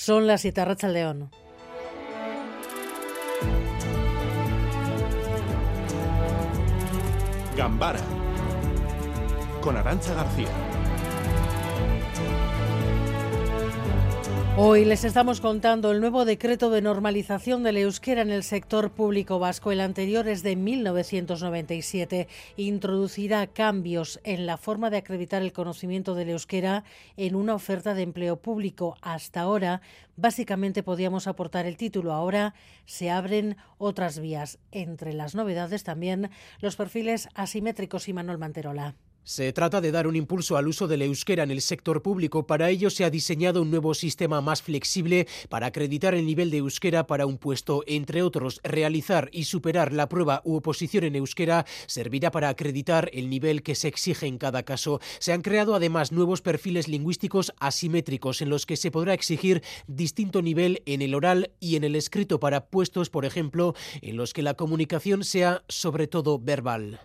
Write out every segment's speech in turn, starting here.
Son las siete León. Gambara con Arancha García. Hoy les estamos contando el nuevo decreto de normalización del euskera en el sector público vasco. El anterior es de 1997. Introducirá cambios en la forma de acreditar el conocimiento del euskera en una oferta de empleo público. Hasta ahora, básicamente podíamos aportar el título. Ahora se abren otras vías. Entre las novedades también los perfiles asimétricos y Manuel Manterola. Se trata de dar un impulso al uso del euskera en el sector público. Para ello se ha diseñado un nuevo sistema más flexible para acreditar el nivel de euskera para un puesto. Entre otros, realizar y superar la prueba u oposición en euskera servirá para acreditar el nivel que se exige en cada caso. Se han creado además nuevos perfiles lingüísticos asimétricos en los que se podrá exigir distinto nivel en el oral y en el escrito para puestos, por ejemplo, en los que la comunicación sea sobre todo verbal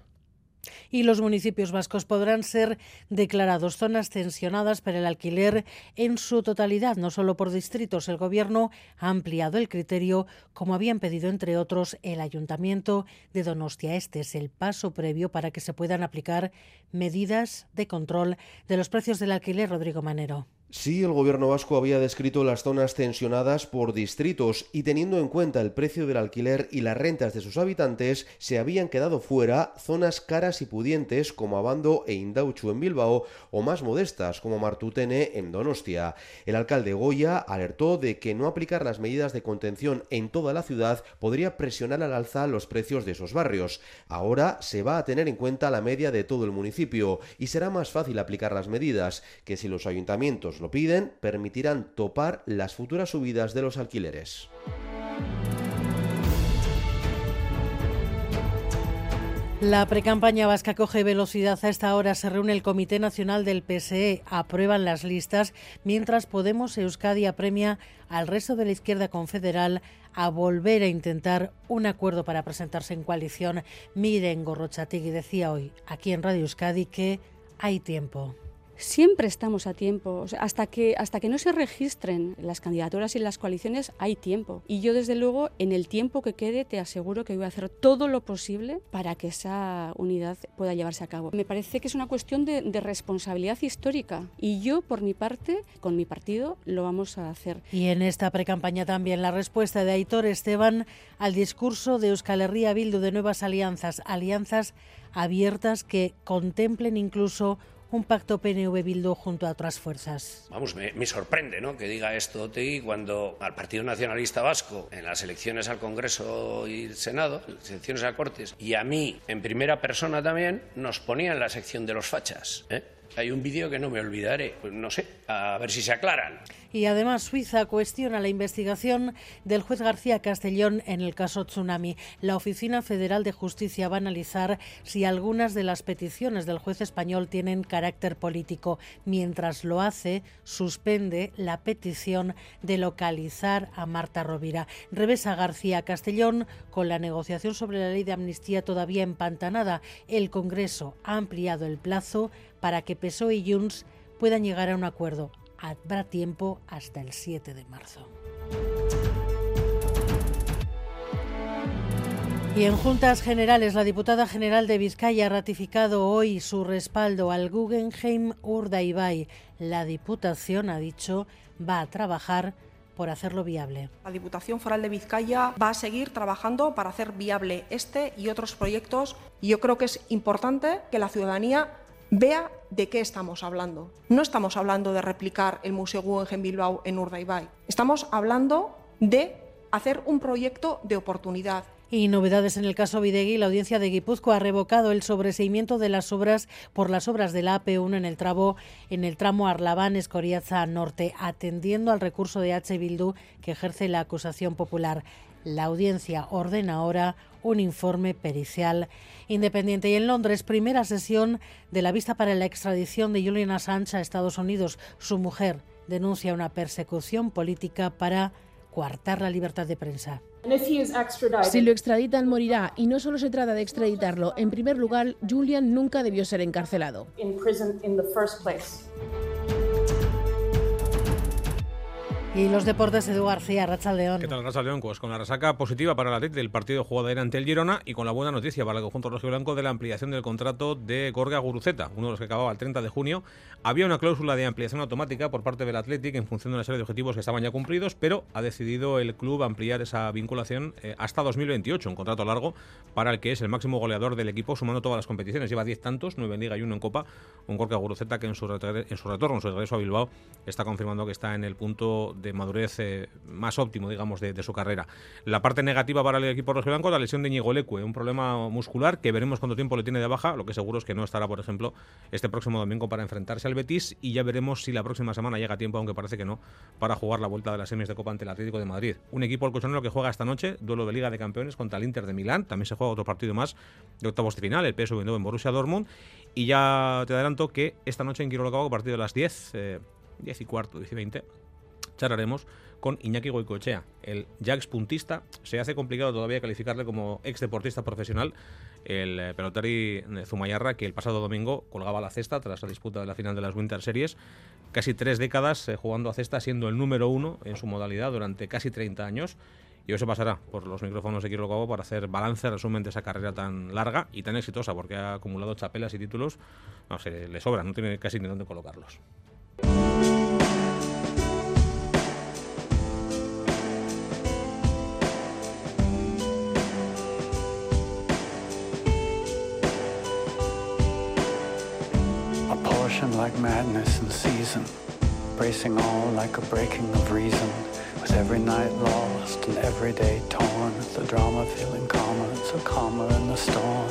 y los municipios vascos podrán ser declarados zonas tensionadas para el alquiler en su totalidad, no solo por distritos. El Gobierno ha ampliado el criterio, como habían pedido, entre otros, el Ayuntamiento de Donostia. Este es el paso previo para que se puedan aplicar medidas de control de los precios del alquiler, Rodrigo Manero. Sí, el gobierno vasco había descrito las zonas tensionadas por distritos y teniendo en cuenta el precio del alquiler y las rentas de sus habitantes, se habían quedado fuera zonas caras y pudientes como Abando e Indauchu en Bilbao o más modestas como Martutene en Donostia. El alcalde Goya alertó de que no aplicar las medidas de contención en toda la ciudad podría presionar al alza los precios de esos barrios. Ahora se va a tener en cuenta la media de todo el municipio y será más fácil aplicar las medidas que si los ayuntamientos lo piden, permitirán topar las futuras subidas de los alquileres. La precampaña vasca coge velocidad. A esta hora se reúne el Comité Nacional del PSE. Aprueban las listas, mientras Podemos Euskadi apremia al resto de la izquierda confederal a volver a intentar un acuerdo para presentarse en coalición. Miren Gorrochategui decía hoy aquí en Radio Euskadi que hay tiempo siempre estamos a tiempo. hasta, que, hasta que no se registren las candidaturas y las coaliciones hay tiempo. Y yo desde luego en el tiempo que quede te aseguro que voy a hacer todo lo posible para que esa unidad pueda llevarse a cabo. Me parece que es una cuestión de, responsabilidad histórica y yo por mi parte, con mi partido, lo vamos a hacer. Y en esta precampaña también la respuesta de Aitor Esteban al discurso de Euskal Herria Bildu de nuevas alianzas, alianzas abiertas que contemplen incluso un pacto PNV-Bildu junto a otras fuerzas. Vamos, me, sorprende ¿no? que diga esto Tegui cuando al Partido Nacionalista Vasco, en las elecciones al Congreso y el Senado, las elecciones a Cortes, y a mí en primera persona también, nos ponía en la sección de los fachas. ¿eh? Hay un vídeo que no me olvidaré, pues no sé, a ver si se aclaran. Y además Suiza cuestiona la investigación del juez García Castellón en el caso Tsunami. La Oficina Federal de Justicia va a analizar si algunas de las peticiones del juez español tienen carácter político. Mientras lo hace, suspende la petición de localizar a Marta Rovira. Revesa García Castellón con la negociación sobre la ley de amnistía todavía empantanada. El Congreso ha ampliado el plazo para que PSOE y Junts puedan llegar a un acuerdo. Habrá tiempo hasta el 7 de marzo. Y en Juntas Generales, la diputada general de Vizcaya ha ratificado hoy su respaldo al Guggenheim Urdaibai. La Diputación, ha dicho, va a trabajar por hacerlo viable. La Diputación Foral de Vizcaya va a seguir trabajando para hacer viable este y otros proyectos. Y yo creo que es importante que la ciudadanía vea de qué estamos hablando. No estamos hablando de replicar el Museo Guggenheim Bilbao en Urdaibai. Estamos hablando de hacer un proyecto de oportunidad. Y novedades en el caso Videgui, la audiencia de Guipúzcoa ha revocado el sobreseimiento de las obras por las obras de la AP1 en el tramo en el tramo Arlabán Escoriaza Norte, atendiendo al recurso de H Bildu que ejerce la acusación popular. La audiencia ordena ahora un informe pericial independiente. Y en Londres, primera sesión de la vista para la extradición de Julian Assange a Estados Unidos. Su mujer denuncia una persecución política para coartar la libertad de prensa. Si lo extraditan, morirá. Y no solo se trata de extraditarlo. En primer lugar, Julian nunca debió ser encarcelado. Y los deportes, Edu García, Racha León. ¿Qué tal, Racha León? Pues con la resaca positiva para la Atleti del partido jugado ayer ante el Girona y con la buena noticia para el conjunto rojo blanco de la ampliación del contrato de Gorga Guruceta, uno de los que acababa el 30 de junio. Había una cláusula de ampliación automática por parte del Athletic en función de una serie de objetivos que estaban ya cumplidos, pero ha decidido el club ampliar esa vinculación eh, hasta 2028, un contrato largo para el que es el máximo goleador del equipo sumando todas las competiciones. Lleva 10 tantos, 9 en Liga y 1 en Copa. Un Gorga Guruceta que en su, en su retorno, en su regreso a Bilbao, está confirmando que está en el punto de madurez eh, más óptimo, digamos, de, su carrera. La parte negativa para el equipo rojiblanco, la lesión de Ñigo Leque, un problema muscular que veremos cuánto tiempo le tiene de baja, lo que seguro es que no estará, por ejemplo, este próximo domingo para enfrentarse al Betis y ya veremos si la próxima semana llega tiempo, aunque parece que no, para jugar la vuelta de las semis de Copa ante el Atlético de Madrid. Un equipo colchonero que juega esta noche, duelo de Liga de Campeones contra el Inter de Milán, también se juega otro partido más de octavos de final, el PSV en Borussia Dortmund, y ya te adelanto que esta noche en Quirolo a partir de las 10, 10 eh, y cuarto, 10 y 20, charlaremos con Iñaki Goicoechea. El Jax puntista se hace complicado todavía calificarle como ex deportista profesional. El eh, pelotari Zumayarra, que el pasado domingo colgaba la cesta tras la disputa de la final de las Winter Series. Casi tres décadas eh, jugando a cesta, siendo el número uno en su modalidad durante casi 30 años. Y hoy se pasará por los micrófonos de Kiro para hacer balance, resumen de esa carrera tan larga y tan exitosa, porque ha acumulado chapelas y títulos. No, se le sobra, no tiene casi ni dónde colocarlos. Like madness in season, bracing all like a breaking of reason, with every night lost and every day torn, the drama feeling calmer, so calmer in the storm.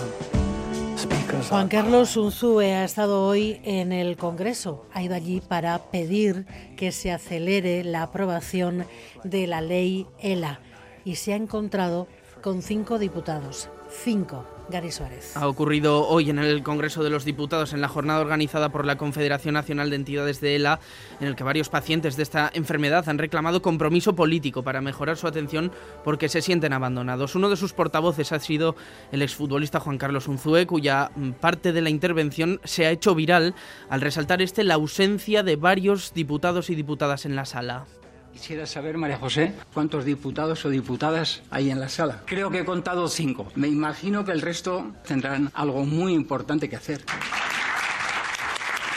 Juan Carlos Unzúe ha estado hoy en el Congreso. Ha ido allí para pedir que se acelere la aprobación de la ley ELA y se ha encontrado con cinco diputados. Cinco Gary Suárez. Ha ocurrido hoy en el Congreso de los Diputados en la jornada organizada por la Confederación Nacional de Entidades de ELA, en el que varios pacientes de esta enfermedad han reclamado compromiso político para mejorar su atención porque se sienten abandonados. Uno de sus portavoces ha sido el exfutbolista Juan Carlos Unzué, cuya parte de la intervención se ha hecho viral al resaltar este la ausencia de varios diputados y diputadas en la sala. Quisiera saber, María José, cuántos diputados o diputadas hay en la sala. Creo que he contado cinco. Me imagino que el resto tendrán algo muy importante que hacer.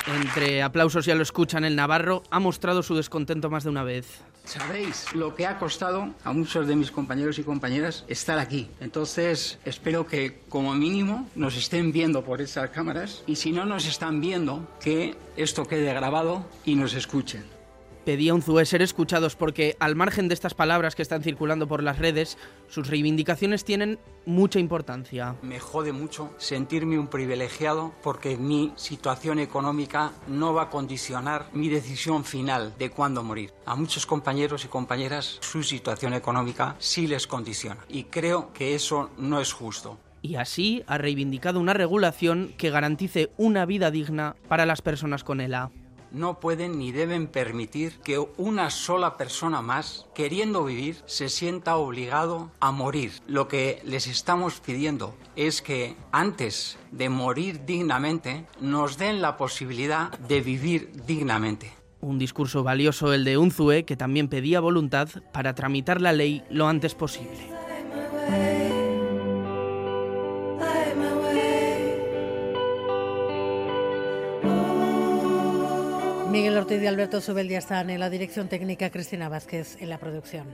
Entre aplausos ya lo escuchan, el Navarro ha mostrado su descontento más de una vez. Sabéis lo que ha costado a muchos de mis compañeros y compañeras estar aquí. Entonces, espero que como mínimo nos estén viendo por esas cámaras y si no nos están viendo, que esto quede grabado y nos escuchen pedía un Zue ser escuchados porque, al margen de estas palabras que están circulando por las redes, sus reivindicaciones tienen mucha importancia. Me jode mucho sentirme un privilegiado porque mi situación económica no va a condicionar mi decisión final de cuándo morir. A muchos compañeros y compañeras su situación económica sí les condiciona y creo que eso no es justo y así ha reivindicado una regulación que garantice una vida digna para las personas con ELA no pueden ni deben permitir que una sola persona más, queriendo vivir, se sienta obligado a morir. Lo que les estamos pidiendo es que antes de morir dignamente, nos den la posibilidad de vivir dignamente. Un discurso valioso el de Unzue, que también pedía voluntad para tramitar la ley lo antes posible. Miguel Ortiz y Alberto Subeldia están en la dirección técnica, Cristina Vázquez en la producción.